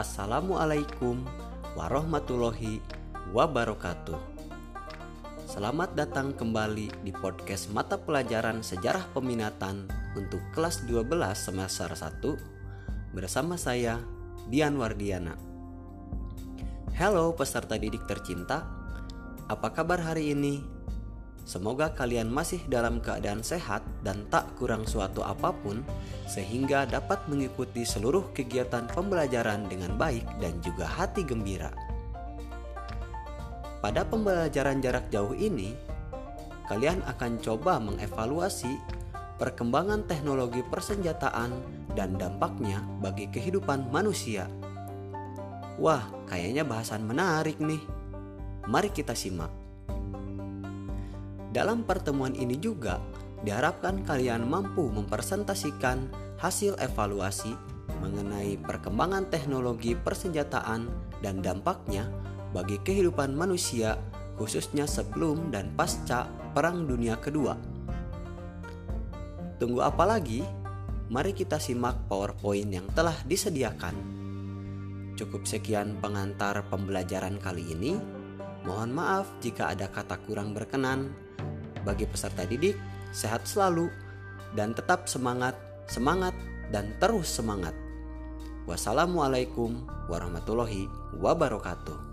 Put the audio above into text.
Assalamualaikum warahmatullahi wabarakatuh. Selamat datang kembali di podcast mata pelajaran Sejarah Peminatan untuk kelas 12 semester 1 bersama saya Dian Wardiana. Halo peserta didik tercinta, apa kabar hari ini? Semoga kalian masih dalam keadaan sehat dan tak kurang suatu apa pun, sehingga dapat mengikuti seluruh kegiatan pembelajaran dengan baik dan juga hati gembira. Pada pembelajaran jarak jauh ini, kalian akan coba mengevaluasi perkembangan teknologi persenjataan dan dampaknya bagi kehidupan manusia. Wah, kayaknya bahasan menarik nih. Mari kita simak. Dalam pertemuan ini juga diharapkan kalian mampu mempresentasikan hasil evaluasi mengenai perkembangan teknologi persenjataan dan dampaknya bagi kehidupan manusia khususnya sebelum dan pasca Perang Dunia Kedua. Tunggu apa lagi? Mari kita simak PowerPoint yang telah disediakan. Cukup sekian pengantar pembelajaran kali ini. Mohon maaf jika ada kata kurang berkenan. Bagi peserta didik, sehat selalu dan tetap semangat, semangat, dan terus semangat. Wassalamualaikum warahmatullahi wabarakatuh.